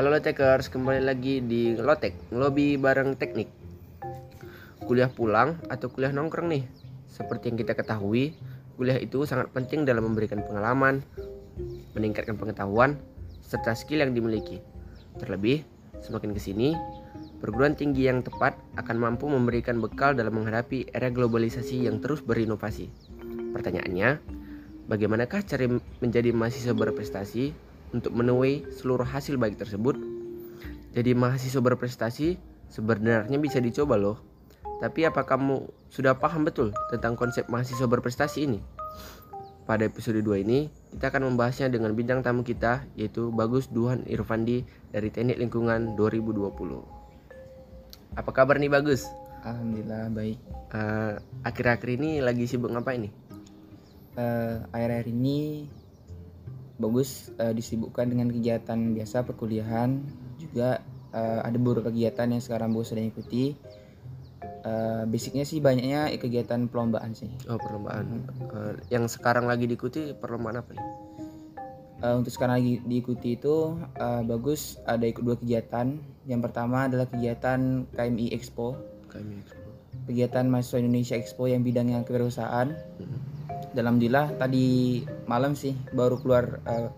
Halo Lotekers, kembali lagi di Lotek, ngelobi bareng teknik. Kuliah pulang atau kuliah nongkrong nih? Seperti yang kita ketahui, kuliah itu sangat penting dalam memberikan pengalaman, meningkatkan pengetahuan, serta skill yang dimiliki. Terlebih, semakin ke sini, perguruan tinggi yang tepat akan mampu memberikan bekal dalam menghadapi era globalisasi yang terus berinovasi. Pertanyaannya, bagaimanakah cara menjadi mahasiswa berprestasi untuk menuai seluruh hasil baik tersebut? Jadi mahasiswa berprestasi sebenarnya bisa dicoba loh. Tapi apa kamu sudah paham betul tentang konsep mahasiswa berprestasi ini? Pada episode 2 ini, kita akan membahasnya dengan bintang tamu kita yaitu Bagus Duhan Irfandi dari Teknik Lingkungan 2020. Apa kabar nih Bagus? Alhamdulillah baik. Eh, akhir-akhir ini lagi sibuk ngapain nih? Eh, akhir-akhir ini bagus eh, disibukkan dengan kegiatan biasa perkuliahan juga eh, ada beberapa kegiatan yang sekarang bagus sedang ikuti. Eh, basicnya sih banyaknya kegiatan perlombaan sih. Oh perlombaan. Eh, yang sekarang lagi diikuti perlombaan apa nih? Eh, untuk sekarang lagi diikuti itu eh, bagus ada ikut dua kegiatan. Yang pertama adalah kegiatan KMI Expo, Kami Expo. kegiatan mahasiswa Indonesia Expo yang bidangnya kewirausahaan. Dan alhamdulillah tadi malam sih baru keluar eh,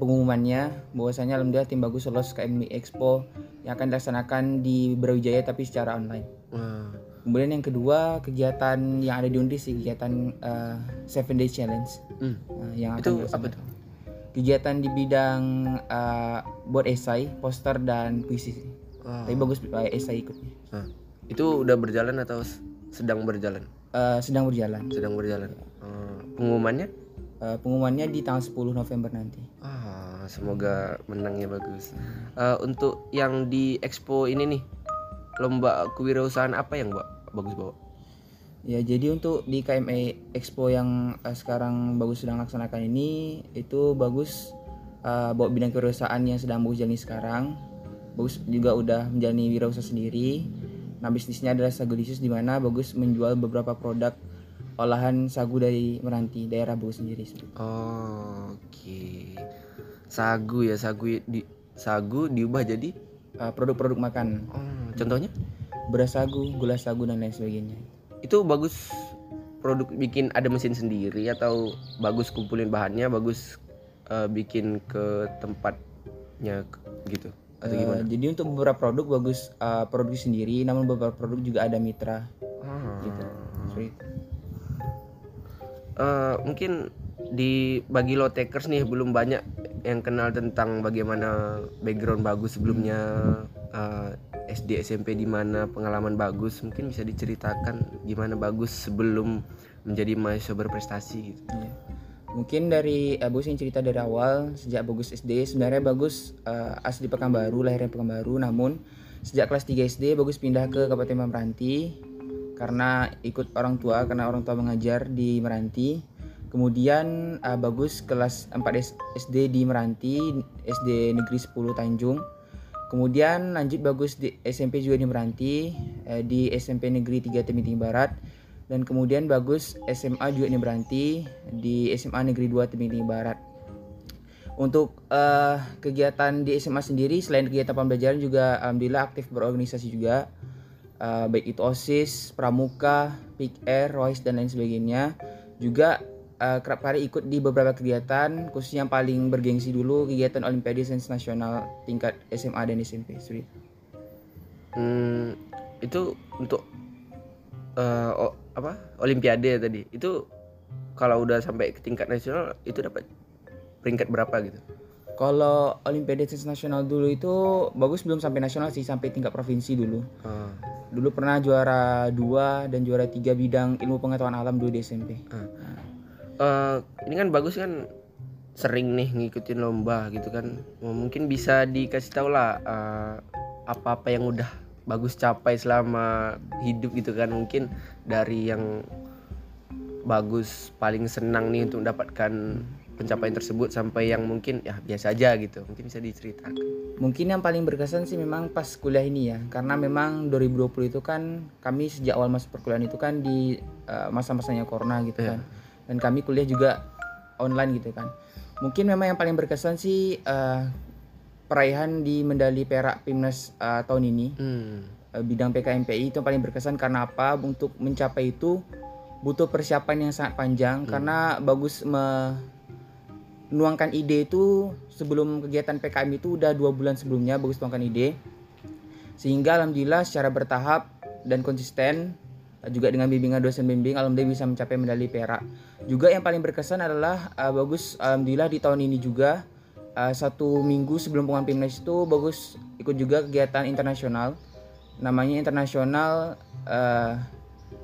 pengumumannya bahwasanya alhamdulillah tim bagus lolos KMI Expo yang akan dilaksanakan di Brawijaya tapi secara online. Wah, Kemudian yang kedua kegiatan yang ada di Undis sih kegiatan eh, Seven Day Challenge hmm. eh, yang akan itu apa tuh? Kegiatan di bidang eh, buat esai, poster dan puisi. Tapi bagus eh, esai ikutnya. Nah, itu udah berjalan atau sedang berjalan? Eh, sedang berjalan. Sedang berjalan. Eh, pengumumannya? Eh, pengumumannya di tanggal 10 November nanti. Ah, semoga menangnya bagus. Eh, untuk yang di expo ini nih, lomba kewirausahaan apa yang Mbak bagus bawa? Ya, jadi untuk di KME Expo yang eh, sekarang bagus sedang laksanakan ini itu bagus eh, bawa bidang kewirausahaan yang sedang bagus jalani sekarang. Bagus juga udah menjalani wirausaha sendiri. Nah, bisnisnya adalah Sagulisius di mana bagus menjual beberapa produk olahan sagu dari Meranti, daerah bagus sendiri. Oh, Oke. Sagu ya, sagu di sagu diubah jadi Eh, produk-produk makan, oh, contohnya beras sagu, gula sagu dan lain sebagainya. itu bagus produk bikin ada mesin sendiri atau bagus kumpulin bahannya, bagus eh, bikin ke tempatnya gitu atau Eh, gimana? jadi untuk beberapa produk bagus eh, produksi sendiri, namun beberapa produk juga ada mitra Ah. gitu. Seperti itu. Eh, mungkin di bagi lo takers nih belum banyak yang kenal tentang bagaimana background bagus sebelumnya eh, SD SMP di mana pengalaman bagus mungkin bisa diceritakan gimana bagus sebelum menjadi mahasiswa berprestasi gitu. Iya. Mungkin dari Bagus yang cerita dari awal sejak Bagus SD sebenarnya Bagus eh, asli Pekanbaru lahirnya Pekanbaru namun sejak kelas 3 SD Bagus pindah ke Kabupaten Meranti karena ikut orang tua karena orang tua mengajar di Meranti. Kemudian eh, Bagus kelas 4 S- SD di Meranti SD Negeri 10 Tanjung. Kemudian lanjut Bagus di SMP juga di Meranti eh, di SMP Negeri 3 Temiting Barat dan kemudian bagus SMA juga di Meranti di SMA Negeri 2 Temiting Barat. Untuk eh, kegiatan di SMA sendiri selain kegiatan pembelajaran juga alhamdulillah aktif berorganisasi juga Eh, baik itu OSIS, Pramuka, Pick Air, Royce dan lain sebagainya. Juga eh, kerap kali ikut di beberapa kegiatan khususnya yang paling bergengsi dulu kegiatan Olimpiade Sains Nasional tingkat SMA dan SMP. Itu. Hmm, itu untuk eh, o- apa Olimpiade tadi itu kalau udah sampai ke tingkat nasional itu dapat peringkat berapa gitu? Kalau Olimpiade Sains Nasional dulu itu bagus belum sampai nasional sih sampai tingkat provinsi dulu. Ah, Dulu pernah juara dua dan juara tiga bidang ilmu pengetahuan alam dulu di SMP. eh, ini kan bagus kan sering nih ngikutin lomba gitu kan mungkin bisa dikasih tahu lah eh, apa-apa yang udah bagus capai selama hidup gitu kan mungkin dari yang bagus paling senang nih untuk mendapatkan pencapaian tersebut sampai yang mungkin ya biasa aja gitu. Mungkin bisa diceritakan. Mungkin yang paling berkesan sih memang pas kuliah ini ya, karena memang 2020 itu kan kami sejak awal masuk perkuliahan itu kan di eh, masa-masanya corona gitu kan, dan kami kuliah juga online gitu kan. Mungkin memang yang paling berkesan sih eh, peraihan di medali perak Pimnas uh, tahun ini. Hmm. uh, bidang PKMPI itu yang paling berkesan karena apa? Untuk mencapai itu butuh persiapan yang sangat panjang. Karena bagus menuangkan ide itu sebelum kegiatan PKM itu udah dua bulan sebelumnya bagus tuangkan ide. Sehingga alhamdulillah secara bertahap dan konsisten juga dengan bimbingan dosen bimbing alhamdulillah bisa mencapai medali perak. Juga yang paling berkesan adalah uh, bagus alhamdulillah di tahun ini juga uh, satu minggu sebelum pengumuman Pimnas itu bagus ikut juga kegiatan internasional. Namanya internasional uh,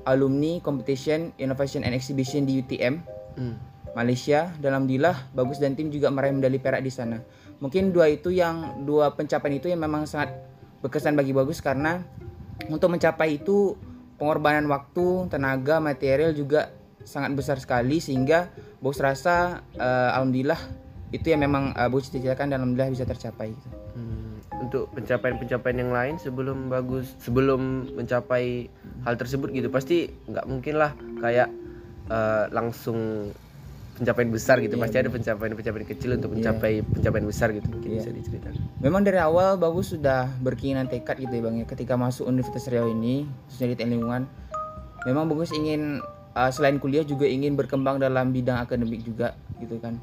alumni competition innovation and exhibition di UTM Hmm. Malaysia dan alhamdulillah bagus dan tim juga meraih medali perak di sana mungkin dua itu yang dua pencapaian itu yang memang sangat berkesan bagi bagus karena untuk mencapai itu pengorbanan waktu tenaga material juga sangat besar sekali sehingga bagus rasa eh, alhamdulillah itu yang memang uh, bagus cita-citakan dan alhamdulillah bisa tercapai. Hmm, Untuk pencapaian-pencapaian yang lain sebelum bagus sebelum mencapai hal tersebut gitu pasti nggak mungkin lah kayak eh, langsung pencapaian besar gitu Iya, pasti ada pencapaian-pencapaian kecil untuk Iya. mencapai pencapaian besar gitu mungkin Iya. bisa diceritakan. Memang dari awal bagus sudah berkeinginan tekad gitu ya bang ya ketika masuk Universitas Riau ini khususnya di teknik lingkungan. Memang bagus ingin uh, selain kuliah juga ingin berkembang dalam bidang akademik juga gitu kan.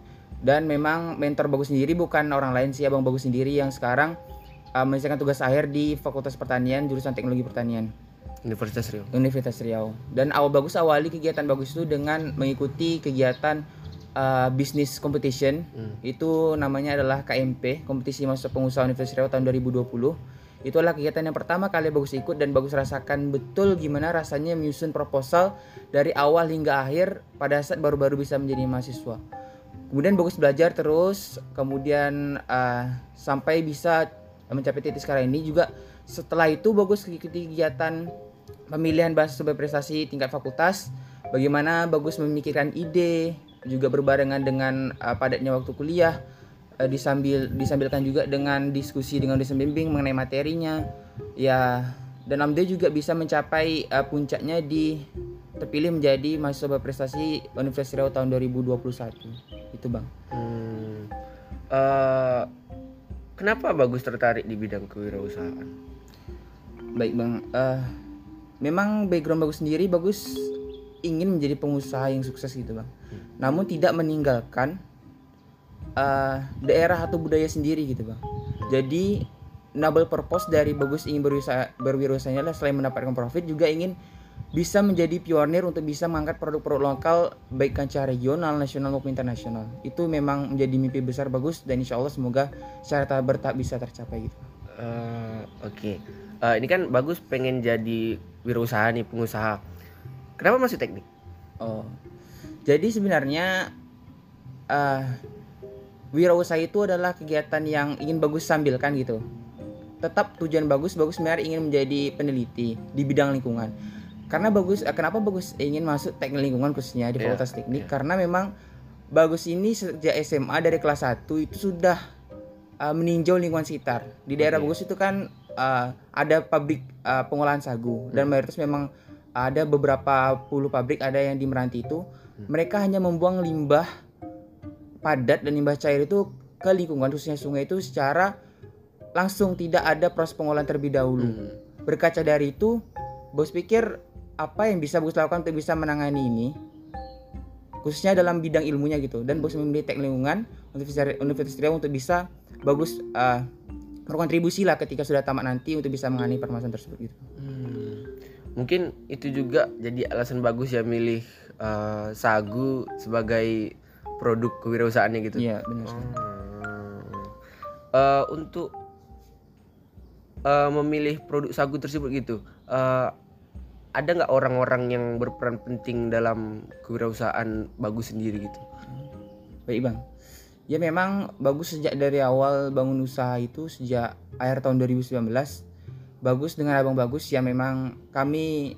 Dan memang mentor bagus sendiri bukan orang lain sih abang bagus sendiri yang sekarang uh, menyelesaikan tugas akhir di Fakultas Pertanian jurusan Teknologi Pertanian Universitas Riau. Universitas Riau. Dan awal bagus awali kegiatan bagus itu dengan mengikuti kegiatan uh, bisnis competition. Hmm. itu namanya adalah KMP kompetisi mahasiswa pengusaha Universitas Riau tahun 2020 itu adalah kegiatan yang pertama kali bagus ikut dan bagus rasakan betul gimana rasanya menyusun proposal dari awal hingga akhir pada saat baru-baru bisa menjadi mahasiswa. Kemudian bagus belajar terus kemudian uh, sampai bisa mencapai titik sekarang ini juga setelah itu bagus mengikuti kegiatan pemilihan mahasiswa berprestasi tingkat fakultas bagaimana bagus memikirkan ide juga berbarengan dengan uh, padatnya waktu kuliah uh, disambil disambilkan juga dengan diskusi dengan dosen bimbing mengenai materinya ya dan alhamdulillah juga bisa mencapai uh, puncaknya di terpilih menjadi mahasiswa berprestasi Universitas Riau tahun 2021 itu bang Hmm. Eh, kenapa bagus tertarik di bidang kewirausahaan? baik bang Eh, memang background bagus sendiri bagus ingin menjadi pengusaha yang sukses gitu bang namun tidak meninggalkan eh, daerah atau budaya sendiri gitu bang jadi noble purpose dari bagus ingin berwirausaha berwirausaha adalah selain mendapatkan profit juga ingin bisa menjadi pionir untuk bisa mengangkat produk-produk lokal baik kancah regional, nasional maupun internasional. Itu memang menjadi mimpi besar bagus dan insya Allah semoga secara tahap bertahap bisa tercapai gitu. Eh, Oke, Eh, ini kan bagus pengen jadi wirausaha nih pengusaha. Kenapa masih teknik? Oh, jadi sebenarnya eh wirausaha itu adalah kegiatan yang ingin bagus sambilkan gitu. Tetap tujuan bagus, bagus sebenarnya ingin menjadi peneliti di bidang lingkungan. Karena bagus, eh, kenapa bagus ingin masuk teknik lingkungan khususnya di Iya, Fakultas Teknik? iya. Karena memang bagus ini sejak SMA dari kelas 1 itu sudah eh, meninjau lingkungan sekitar. Di daerah Oke. bagus itu kan eh, ada pabrik eh, pengolahan sagu dan mayoritas memang ada beberapa puluh pabrik ada yang di Meranti itu mereka hanya membuang limbah padat dan limbah cair itu ke lingkungan khususnya sungai itu secara langsung tidak ada proses pengolahan terlebih dahulu. Hmm. Berkaca dari itu, bos pikir apa yang bisa bos lakukan untuk bisa menangani ini khususnya dalam bidang ilmunya gitu dan bos memilih teknik lingkungan Universitas Universitas Riau untuk bisa bagus uh, berkontribusi lah ketika sudah tamat nanti untuk bisa menangani permasalahan tersebut gitu. Hmm. Mungkin itu juga jadi alasan bagus ya milih eh, sagu sebagai produk kewirausahaannya gitu. Iya, benar. Hmm. Eh, untuk eh, memilih produk sagu tersebut gitu, eh, ada nggak orang-orang yang berperan penting dalam kewirausahaan bagus sendiri gitu? Baik bang. Ya memang bagus sejak dari awal bangun usaha itu sejak akhir tahun 2019. Bagus dengan abang bagus ya memang kami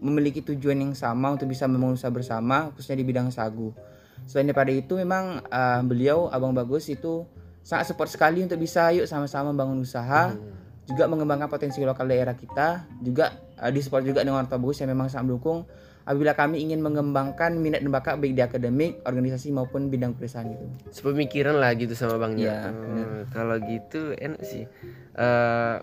memiliki tujuan yang sama untuk bisa membangun usaha bersama khususnya di bidang sagu. Selain daripada itu memang uh, beliau abang bagus itu sangat support sekali untuk bisa yuk sama-sama bangun usaha juga mengembangkan potensi lokal daerah kita juga uh, disupport juga dengan orang bagus yang memang sangat mendukung apabila kami ingin mengembangkan minat dan bakat baik di akademik, organisasi maupun bidang perusahaan gitu. Sepemikiran lah gitu sama bangnya. Iya, Oh, kalau gitu enak sih. Eh,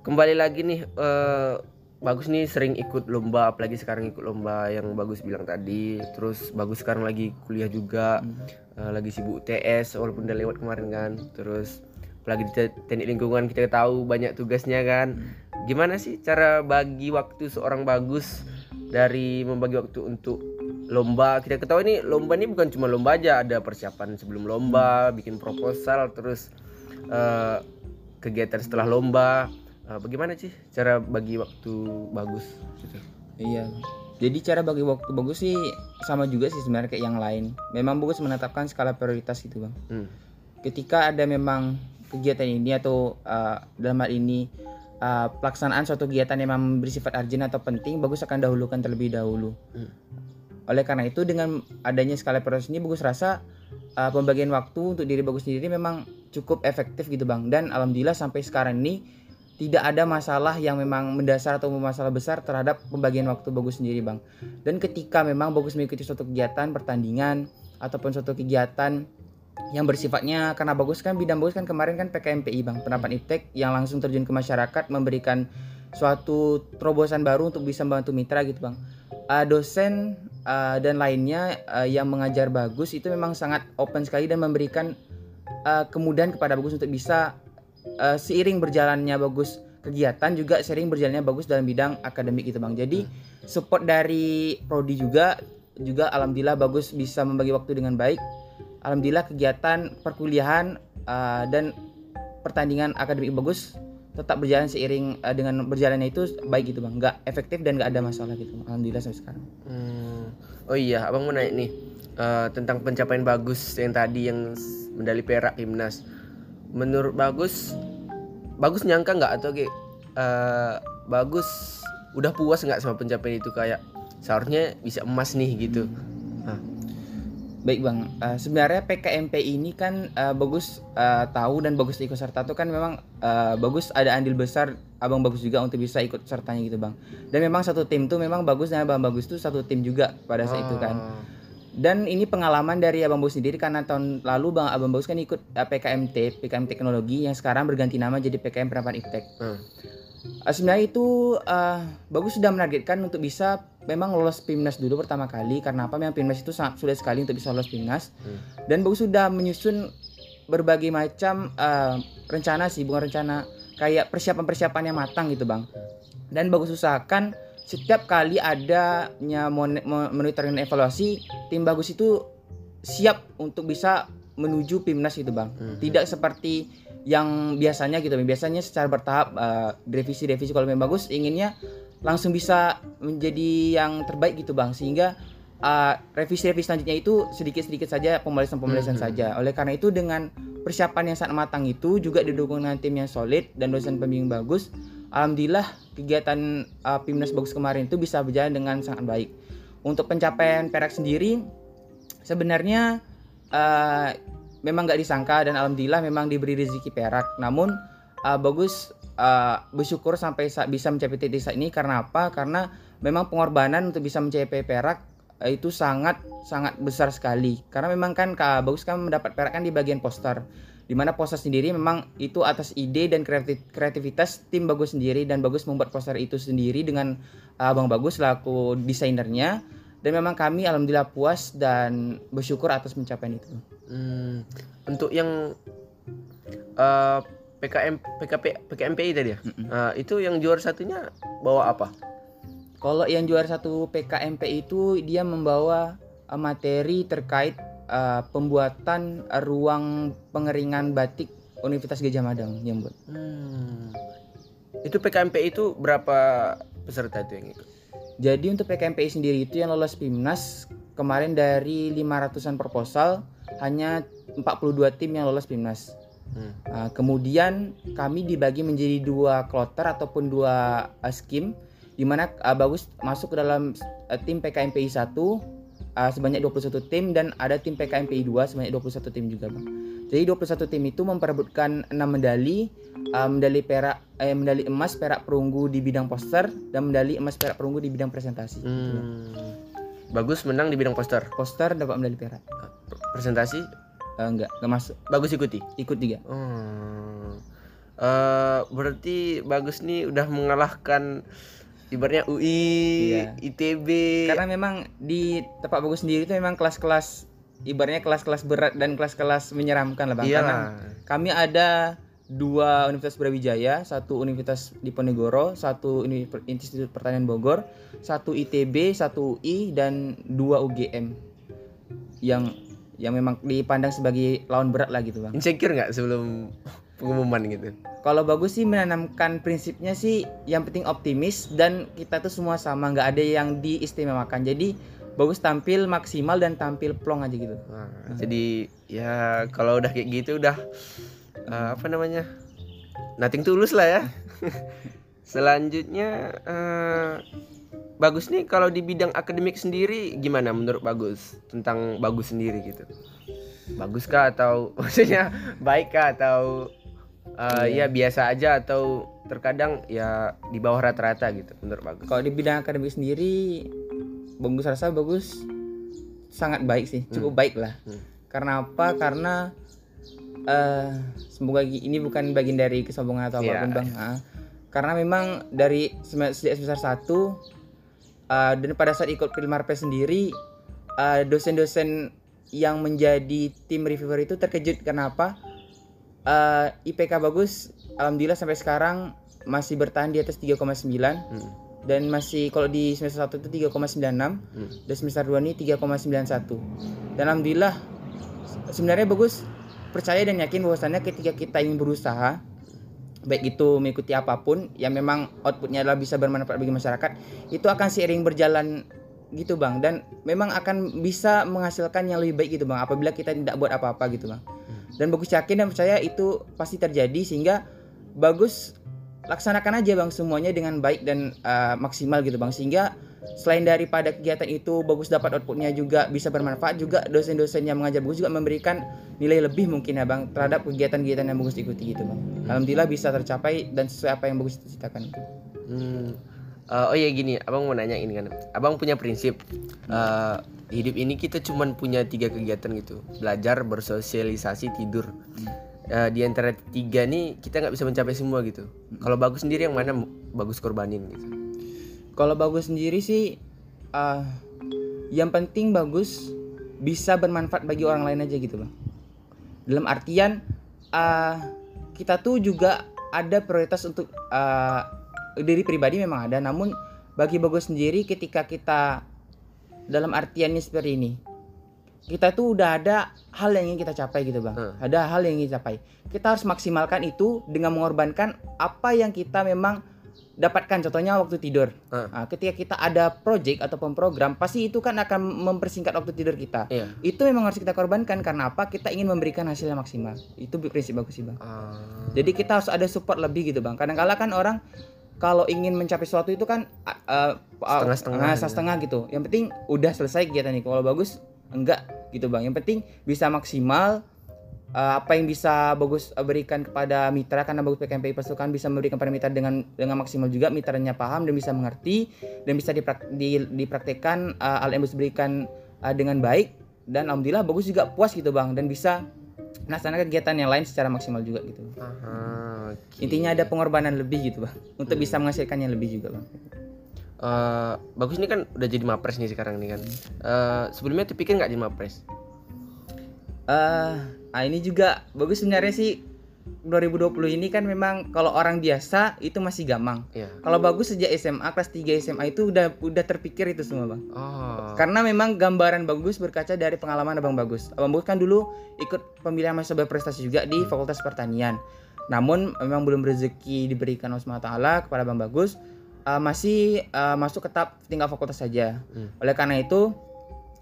kembali lagi nih, eh, bagus nih sering ikut lomba, apalagi sekarang ikut lomba yang bagus bilang tadi. Terus bagus sekarang lagi kuliah juga, eh, lagi sibuk UTS walaupun udah lewat kemarin kan. Terus apalagi di te- teknik lingkungan kita tahu banyak tugasnya kan. Gimana sih cara bagi waktu seorang bagus dari membagi waktu untuk lomba? Kita ketahui nih lomba ini bukan cuma lomba aja, ada persiapan sebelum lomba, bikin proposal, terus eh, kegiatan setelah lomba. Eh, bagaimana sih cara bagi waktu bagus? Gitu. Iya. Jadi cara bagi waktu bagus sih sama juga sih sebenarnya kayak yang lain. Memang bagus menetapkan skala prioritas gitu bang. Hmm. Ketika ada memang kegiatan ini atau uh, dalam hal ini uh, pelaksanaan suatu kegiatan yang memang bersifat urgent atau penting, bagus akan dahulukan terlebih dahulu. Hmm. Oleh karena itu dengan adanya skala prioritas ini, bagus rasa uh, pembagian waktu untuk diri bagus sendiri memang cukup efektif gitu bang. Dan alhamdulillah sampai sekarang ini tidak ada masalah yang memang mendasar atau masalah besar terhadap pembagian waktu bagus sendiri bang. Dan ketika memang bagus mengikuti suatu kegiatan pertandingan ataupun suatu kegiatan yang bersifatnya karena bagus kan bidang bagus kan kemarin kan PKMPI bang penerapan iptek yang langsung terjun ke masyarakat memberikan suatu terobosan baru untuk bisa membantu mitra gitu bang Uh, dosen uh, dan lainnya uh, yang mengajar bagus itu memang sangat open sekali dan memberikan uh, kemudahan kepada bagus untuk bisa uh, seiring berjalannya bagus kegiatan juga sering berjalannya bagus dalam bidang akademik gitu bang. Jadi support dari prodi juga juga alhamdulillah bagus bisa membagi waktu dengan baik. Alhamdulillah kegiatan perkuliahan uh, dan pertandingan akademik bagus tetap berjalan seiring uh, dengan berjalannya itu baik gitu bang. Nggak efektif dan nggak ada masalah gitu alhamdulillah sampai sekarang. Hmm. Oh iya, abang mau naik nih eh, tentang pencapaian bagus yang tadi yang medali perak timnas. Menurut bagus, bagus nyangka nggak atau kayak eh, bagus udah puas nggak sama pencapaian itu kayak seharusnya bisa emas nih gitu. Nah, Baik bang, Eh, sebenarnya PKMP ini kan eh, bagus eh, tahu dan bagus ikut serta itu kan memang eh, bagus ada andil besar abang bagus juga untuk bisa ikut sertanya gitu bang. Dan memang satu tim tuh memang bagus dan abang bagus tuh satu tim juga pada saat itu kan. Dan ini pengalaman dari abang bagus sendiri karena tahun lalu bang abang bagus kan ikut eh, PKMT, PKM Teknologi yang sekarang berganti nama jadi PKM Penerapan Iptek. Hmm. Eh, sebenarnya itu eh, bagus sudah menargetkan untuk bisa memang lolos PIMNAS dulu pertama kali karena apa memang PIMNAS itu sangat sulit sekali untuk bisa lolos PIMNAS Hmm. dan bagus sudah menyusun berbagai macam eh, rencana sih bukan rencana kayak persiapan-persiapan yang matang gitu bang dan bagus usahakan setiap kali adanya mon- mo- monitoring dan evaluasi tim bagus itu siap untuk bisa menuju PIMNAS gitu bang Mhm. tidak seperti yang biasanya gitu biasanya secara bertahap eh, revisi-revisi kalau memang bagus inginnya langsung bisa menjadi yang terbaik gitu bang sehingga eh, revisi-revisi selanjutnya itu sedikit-sedikit saja pembahasan-pembahasan Mhm. saja oleh karena itu dengan persiapan yang sangat matang itu juga didukung dengan tim yang solid dan dosen pembimbing bagus alhamdulillah kegiatan eh, PIMNAS bagus kemarin itu bisa berjalan dengan sangat baik. Untuk pencapaian perak sendiri sebenarnya eh, memang nggak disangka dan alhamdulillah memang diberi rezeki perak. Namun uh, bagus uh, bersyukur sampai sa- bisa mencapai titik saat ini. Karena apa? Karena memang pengorbanan untuk bisa mencapai perak uh, itu sangat sangat besar sekali. Karena memang kan Kak bagus kan mendapat perak kan di bagian poster di mana poster sendiri memang itu atas ide dan kreativitas tim bagus sendiri dan bagus membuat poster itu sendiri dengan uh, Bang Bagus selaku desainernya dan memang kami alhamdulillah puas dan bersyukur atas pencapaian itu. Hmm. Untuk yang eh, PKM PKP PKMPI tadi ya. Mm-mm. Eh, itu yang juara satunya bawa apa? Kalau yang juara satu PKMP itu dia membawa uh, materi terkait uh, pembuatan ruang pengeringan batik Universitas Gajah Mada yang buat. Hmm. Itu PKMP itu berapa peserta itu yang ikut? Jadi untuk PKMPI sendiri itu yang lolos PIMNAS kemarin dari 500-an proposal hanya 42 tim yang lolos PIMNAS. Hmm. Uh, kemudian kami dibagi menjadi dua kloter ataupun dua uh, skim di mana uh, bagus masuk ke dalam uh, tim PKMPI 1 uh, sebanyak 21 tim dan ada tim PKMPI 2 sebanyak 21 tim juga bang. Jadi 21 tim itu memperebutkan 6 medali, uh, medali perak, eh, medali emas, perak perunggu di bidang poster dan medali emas, perak perunggu di bidang presentasi. gitu, Bang. Hmm. Bagus menang di bidang poster. Poster dapat medali perak. Presentasi Uh, enggak, enggak masuk. bagus ikuti. Ikut juga. Hmm. Eh, berarti bagus nih udah mengalahkan ibaratnya UI, Iya. ITB. Karena memang di tempat bagus sendiri itu memang kelas-kelas ibaratnya kelas-kelas berat dan kelas-kelas menyeramkan lah bang. Karena Iyalah. kami ada dua Universitas Brawijaya, satu Universitas Diponegoro, satu Institut Pertanian Bogor, satu ITB, satu UI dan dua UGM yang yang memang dipandang sebagai lawan berat lah gitu bang. Insecure nggak sebelum pengumuman gitu? Kalau bagus sih menanamkan prinsipnya sih yang penting optimis dan kita tuh semua sama nggak ada yang diistimewakan. Jadi bagus tampil maksimal dan tampil plong aja gitu. Nah, Jadi ya kalau udah kayak gitu udah eh, apa namanya? Nothing tulus lah ya. Selanjutnya eh, bagus nih kalau di bidang akademik sendiri gimana menurut bagus tentang bagus sendiri gitu? Bagus kah atau maksudnya baik kah atau eh, ya biasa aja atau terkadang ya di bawah rata-rata gitu menurut bagus? Kalau di bidang akademik sendiri bagus rasa bagus sangat baik sih, cukup baik lah. Hmm. Karena apa? Karena eh semoga ini bukan bagian dari kesombongan atau Iya, apa pun bang. Ah. karena memang dari sejak semester 1 eh, dan pada saat ikut Pilmarpe sendiri eh, dosen-dosen yang menjadi tim reviewer itu terkejut kenapa Eh, IPK bagus alhamdulillah sampai sekarang masih bertahan di atas 3,9 Hmm. dan masih kalau di semester 1 itu 3,96 Hmm. dan semester 2 ini 3,91 dan alhamdulillah se- sebenarnya bagus. Percaya dan yakin bahwasannya ketika kita ingin berusaha baik itu mengikuti apa pun yang memang outputnya adalah bisa bermanfaat bagi masyarakat itu akan seiring berjalan gitu bang. Dan memang akan bisa menghasilkan yang lebih baik gitu bang apabila kita tidak buat apa-apa gitu bang dan bagus yakin dan percaya itu pasti terjadi sehingga bagus laksanakan aja bang semuanya dengan baik dan uh, maksimal gitu bang. Sehingga selain daripada kegiatan itu bagus dapat outputnya juga bisa bermanfaat juga dosen-dosen yang mengajar bagus juga memberikan nilai lebih mungkin ya bang terhadap kegiatan-kegiatan yang bagus ikuti gitu bang. Alhamdulillah bisa tercapai dan sesuai apa yang bagus cita-citakan Hmm. Eh, oh ya gini, abang mau nanya ini kan, abang punya prinsip eh, hidup ini kita cuman punya tiga kegiatan gitu, belajar, bersosialisasi, tidur. Eh, di antara tiga nih kita nggak bisa mencapai semua gitu. Kalau bagus sendiri yang mana bagus korbanin gitu? Kalau bagus sendiri sih, uh, yang penting bagus bisa bermanfaat bagi orang lain aja gitu bang. Dalam artian uh, kita tuh juga ada prioritas untuk uh, diri pribadi memang ada, namun bagi bagus sendiri ketika kita dalam artiannya seperti ini, kita tuh udah ada hal yang ingin kita capai gitu bang. Hmm. Ada hal yang ingin kita capai. Kita harus maksimalkan itu dengan mengorbankan apa yang kita memang dapatkan. Contohnya waktu tidur. Hmm. Nah, ketika kita ada project ataupun program, pasti itu kan akan mempersingkat waktu tidur kita. Iya. Itu memang harus kita korbankan karena apa? Kita ingin memberikan hasil yang maksimal. Itu prinsip bagus sih bang. Ah, Jadi kita harus ada support lebih gitu bang. Kadang-kala kan orang kalau ingin mencapai sesuatu itu kan uh, uh, Setengah-setengah uh, gitu. setengah gitu. Yang penting udah selesai kegiatan ini. Kalau bagus enggak gitu bang. Yang penting bisa maksimal uh, apa yang bisa bagus uh, berikan kepada mitra karena bagus PKMPI pasukan bisa memberikan pada mitra dengan dengan maksimal juga mitranya paham dan bisa mengerti dan bisa diprak, di, dipraktekkan uh, bagus berikan uh, dengan baik dan alhamdulillah bagus juga puas gitu bang dan bisa melaksanakan kegiatan yang lain secara maksimal juga gitu. aha, oke. Intinya ada pengorbanan lebih gitu bang untuk bisa menghasilkan yang lebih juga bang. Eh, bagus ini kan udah jadi mapres nih sekarang nih kan. Eh, sebelumnya terpikir nggak jadi mapres? Eh, ah ini juga bagus sebenarnya sih 2020 ini kan memang kalau orang biasa itu masih gampang. Iya. Kalau bagus sejak SMA kelas 3 SMA itu udah udah terpikir itu semua bang. Oh. Karena memang gambaran bagus berkaca dari pengalaman abang bagus. Abang bagus kan dulu ikut pemilihan mahasiswa berprestasi juga di Fakultas Pertanian. Namun memang belum rezeki diberikan Allah SWT kepada abang bagus. eh, masih eh, masuk ke tahap tinggal fakultas saja. Hmm. Oleh karena itu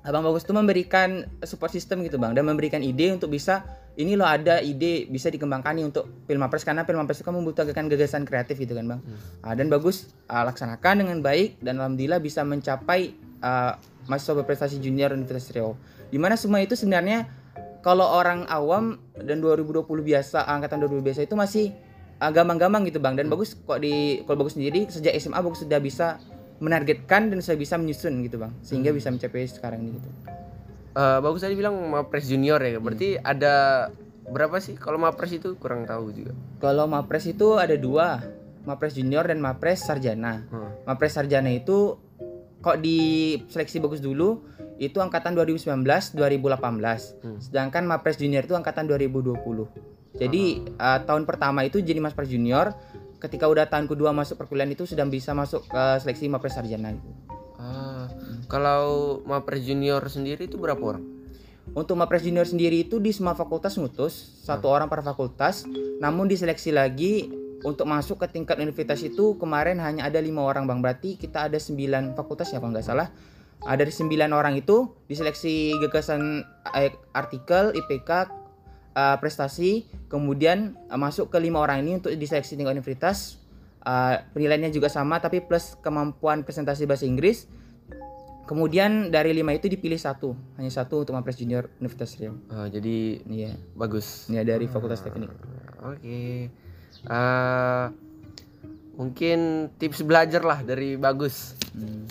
Abang Bagus itu memberikan support system gitu bang dan memberikan ide untuk bisa ini loh ada ide bisa dikembangkan nih untuk Pilmapres karena Pilmapres itu kan membutuhkan gagasan kreatif gitu kan bang. Ah, dan bagus ah, laksanakan dengan baik dan alhamdulillah bisa mencapai ah, mahasiswa berprestasi junior Universitas Riau. Di mana semua itu sebenarnya kalau orang awam dan 2020 biasa angkatan 2020 biasa itu masih uh, gampang-gampang gitu bang. Dan bagus kok di kalau bagus sendiri sejak SMA bagus sudah bisa menargetkan dan sudah bisa menyusun gitu bang sehingga bisa mencapai sekarang ini gitu. Eh, bagus tadi bilang mapres junior ya berarti ada berapa sih kalau mapres itu kurang tahu juga Kalau mapres itu ada dua, mapres junior dan mapres sarjana. Hmm. Mapres sarjana itu kok di seleksi bagus dulu itu angkatan 2019 2018. Hmm. Sedangkan mapres junior itu angkatan 2020. Jadi uh, tahun pertama itu jadi mapres junior, ketika udah tahun kedua masuk perkuliahan itu sudah bisa masuk ke seleksi mapres sarjana gitu. ah kalau mapres junior sendiri itu berapa orang? Untuk mapres junior sendiri itu di semua fakultas ngutus satu orang per fakultas, namun diseleksi lagi untuk masuk ke tingkat universitas itu kemarin hanya ada lima orang bang. Berarti kita ada sembilan fakultas ya kalau nggak salah. Ada sembilan orang itu diseleksi gagasan eh, artikel IPK eh, prestasi kemudian eh, masuk ke lima orang ini untuk diseleksi tingkat universitas Eh, penilaiannya juga sama tapi plus kemampuan presentasi bahasa Inggris kemudian dari lima itu dipilih satu hanya satu untuk mapres junior Universitas Riau Ah, jadi Iya, bagus ya dari Fakultas Teknik. Oke. Eh, mungkin tips belajar lah dari bagus. Hmm.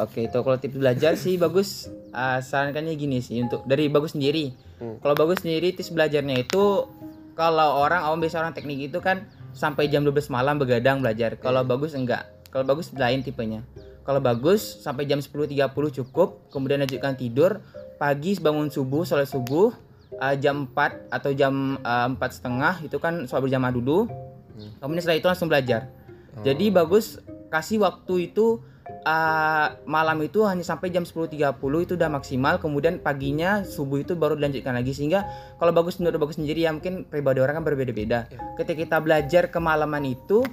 Oke, itu kalau tips belajar sih bagus. ah, sarankannya gini sih untuk dari bagus sendiri. Hmm. Kalau bagus sendiri tips belajarnya itu kalau orang awam biasa orang teknik itu kan sampai jam 12 malam begadang belajar. Kalau bagus enggak. Kalau bagus lain tipenya. Kalau bagus sampai jam 10.30 cukup, kemudian lanjutkan tidur, pagi bangun subuh, sholat subuh, ah, jam 4 atau jam ah, empat setengah itu kan sholat berjamaah dulu. Kemudian setelah itu langsung belajar. Jadi bagus kasih waktu itu uh, malam itu hanya sampai jam 10.30 itu udah maksimal. Kemudian paginya subuh itu baru dilanjutkan lagi sehingga kalau bagus menurut bagus sendiri ya mungkin pribadi orang kan berbeda-beda. Ketika kita belajar kemalaman itu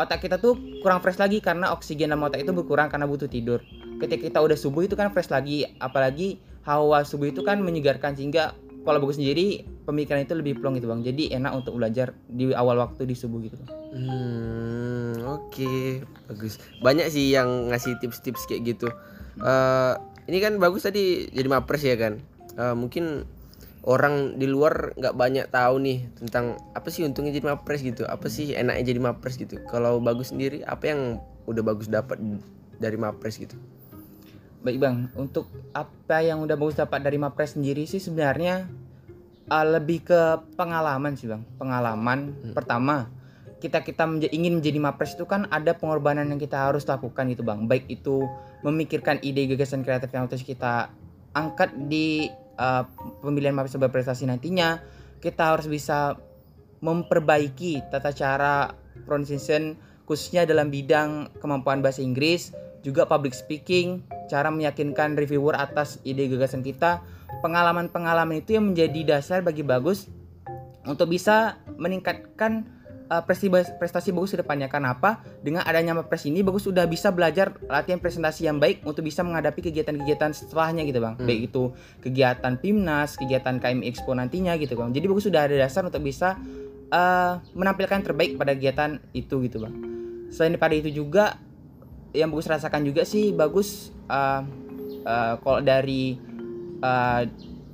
otak kita tuh kurang fresh lagi karena oksigen dalam otak itu berkurang karena butuh tidur. Ketika kita udah subuh itu kan fresh lagi, apalagi hawa subuh itu kan menyegarkan sehingga kalau bagus sendiri pemikiran itu lebih plong gitu bang. Jadi enak untuk belajar di awal waktu di subuh gitu. Hmm, oke, bagus. Banyak sih yang ngasih tips-tips kayak gitu. Eh, ini kan bagus tadi jadi mapres ya kan. Eh, mungkin orang di luar nggak banyak tahu nih tentang apa sih untungnya jadi mapres gitu. Apa sih enaknya jadi mapres gitu. Kalau bagus sendiri, apa yang udah bagus dapat dari mapres gitu? Baik bang, untuk apa yang udah bagus dapat dari Mapres sendiri sih sebenarnya uh, lebih ke pengalaman sih bang. Pengalaman pertama kita kita menja- ingin menjadi Mapres itu kan ada pengorbanan yang kita harus lakukan gitu bang. Baik itu memikirkan ide gagasan kreatif yang harus kita angkat di uh, pemilihan Mapres berprestasi nantinya. Kita harus bisa memperbaiki tata cara pronunciation khususnya dalam bidang kemampuan bahasa Inggris, juga public speaking, cara meyakinkan reviewer atas ide gagasan kita, pengalaman-pengalaman itu yang menjadi dasar bagi bagus untuk bisa meningkatkan uh, prestasi prestasi bagus ke depannya. Kenapa? Dengan adanya Mapres ini bagus sudah bisa belajar latihan presentasi yang baik untuk bisa menghadapi kegiatan-kegiatan setelahnya gitu bang. Hmm. Baik itu kegiatan PIMNAS, kegiatan KMI Expo nantinya gitu bang. Jadi bagus sudah ada dasar untuk bisa uh, menampilkan terbaik pada kegiatan itu gitu bang. Selain daripada itu juga yang bagus rasakan juga sih bagus uh, uh, kalau dari uh,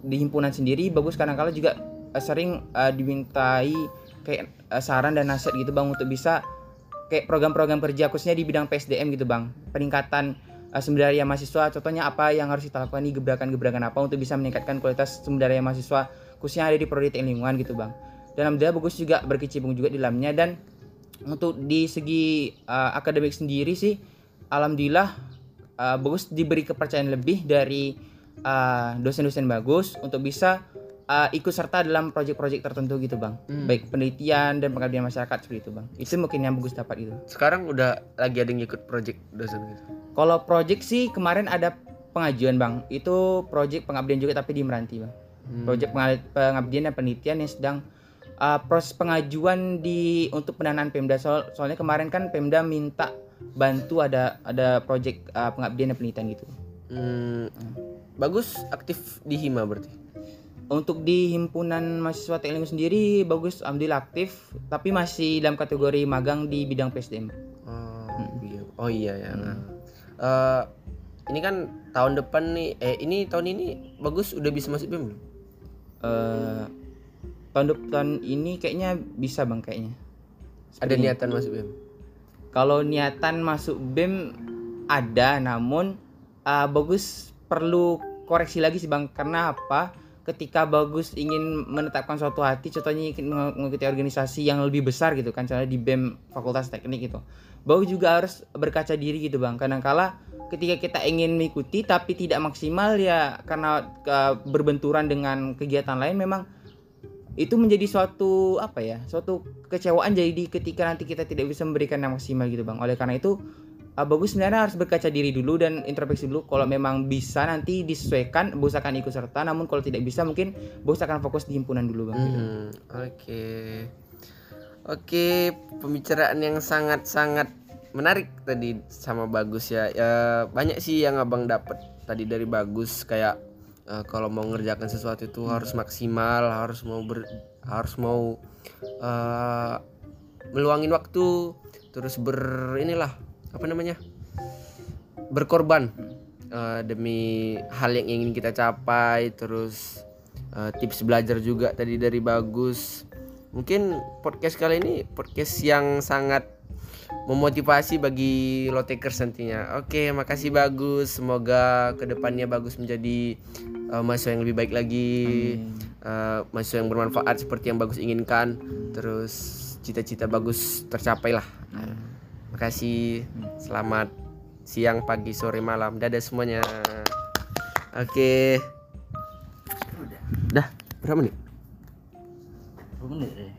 di himpunan sendiri bagus kadang-kala juga uh, sering uh, dimintai kayak uh, saran dan nasihat gitu bang untuk bisa kayak program-program kerja khususnya di bidang PSDM gitu bang. Peningkatan uh, sumber daya mahasiswa contohnya apa yang harus kita lakukan nih gebrakan-gebrakan apa untuk bisa meningkatkan kualitas sumber daya mahasiswa khususnya ada di prodi teknik lingkungan gitu bang. Dan alhamdulillah bagus juga berkecimpung juga di dalamnya. Dan untuk di segi uh, akademik sendiri sih alhamdulillah uh, bagus diberi kepercayaan lebih dari uh, dosen-dosen bagus untuk bisa uh, ikut serta dalam proyek-proyek tertentu gitu bang Hmm. baik penelitian dan pengabdian masyarakat seperti itu bang itu mungkin yang bagus dapat itu Sekarang udah lagi ada yang ikut project dosen gitu. kalau proyek sih kemarin ada pengajuan bang itu proyek pengabdian juga tapi di Meranti bang Hmm. proyek pengabdian dan penelitian yang sedang uh, proses pengajuan di untuk pendanaan Pemda Soal- soalnya kemarin kan Pemda minta bantu ada ada proyek uh, pengabdian dan penelitian gitu Hmm, bagus aktif di hima berarti. untuk di himpunan mahasiswa teknik sendiri bagus alhamdulillah aktif tapi masih dalam kategori magang di bidang PSDM Oh, iya. Oh iya ya. Eh, ini kan tahun depan nih eh ini tahun ini bagus udah bisa masuk BEM belum? eh tahun depan ini kayaknya bisa bang kayaknya. Ada niatan masuk BEM. kalau niatan masuk BEM ada namun uh, bagus perlu koreksi lagi sih bang. Karena apa? Ketika bagus ingin menetapkan suatu hati contohnya ingin mengikuti organisasi yang lebih besar gitu kan contohnya di BEM Fakultas Teknik gitu. Bagus juga harus berkaca diri gitu bang. Kadangkala ketika kita ingin mengikuti tapi tidak maksimal ya karena uh, berbenturan dengan kegiatan lain memang itu menjadi suatu apa ya suatu kecewaan jadi ketika nanti kita tidak bisa memberikan yang maksimal gitu bang oleh karena itu uh, bagus sebenarnya harus berkaca diri dulu dan introspeksi dulu kalau memang bisa nanti disesuaikan bos akan ikut serta namun kalau tidak bisa mungkin bos akan fokus di himpunan dulu bang gitu. Hmm, oke. Oke, pembicaraan yang sangat-sangat menarik tadi sama Bagus ya. ya banyak sih yang Abang dapat tadi dari Bagus kayak eh, kalau mau ngerjakan sesuatu itu harus maksimal, harus mau ber, harus mau eh, meluangin waktu, terus ber inilah apa namanya? berkorban eh, demi hal yang ingin kita capai, terus eh, tips belajar juga tadi dari Bagus. Mungkin podcast kali ini podcast yang sangat memotivasi bagi lotekers nantinya. Oke, makasih bagus. Semoga ke depannya bagus menjadi uh, mahasiswa yang lebih baik lagi, uh, mahasiswa yang bermanfaat seperti yang bagus inginkan. Terus cita-cita bagus tercapai lah. Uh, makasih. Selamat siang, pagi, sore, malam. Dadah semuanya. Oke. Dah, berapa menit? Bener ya?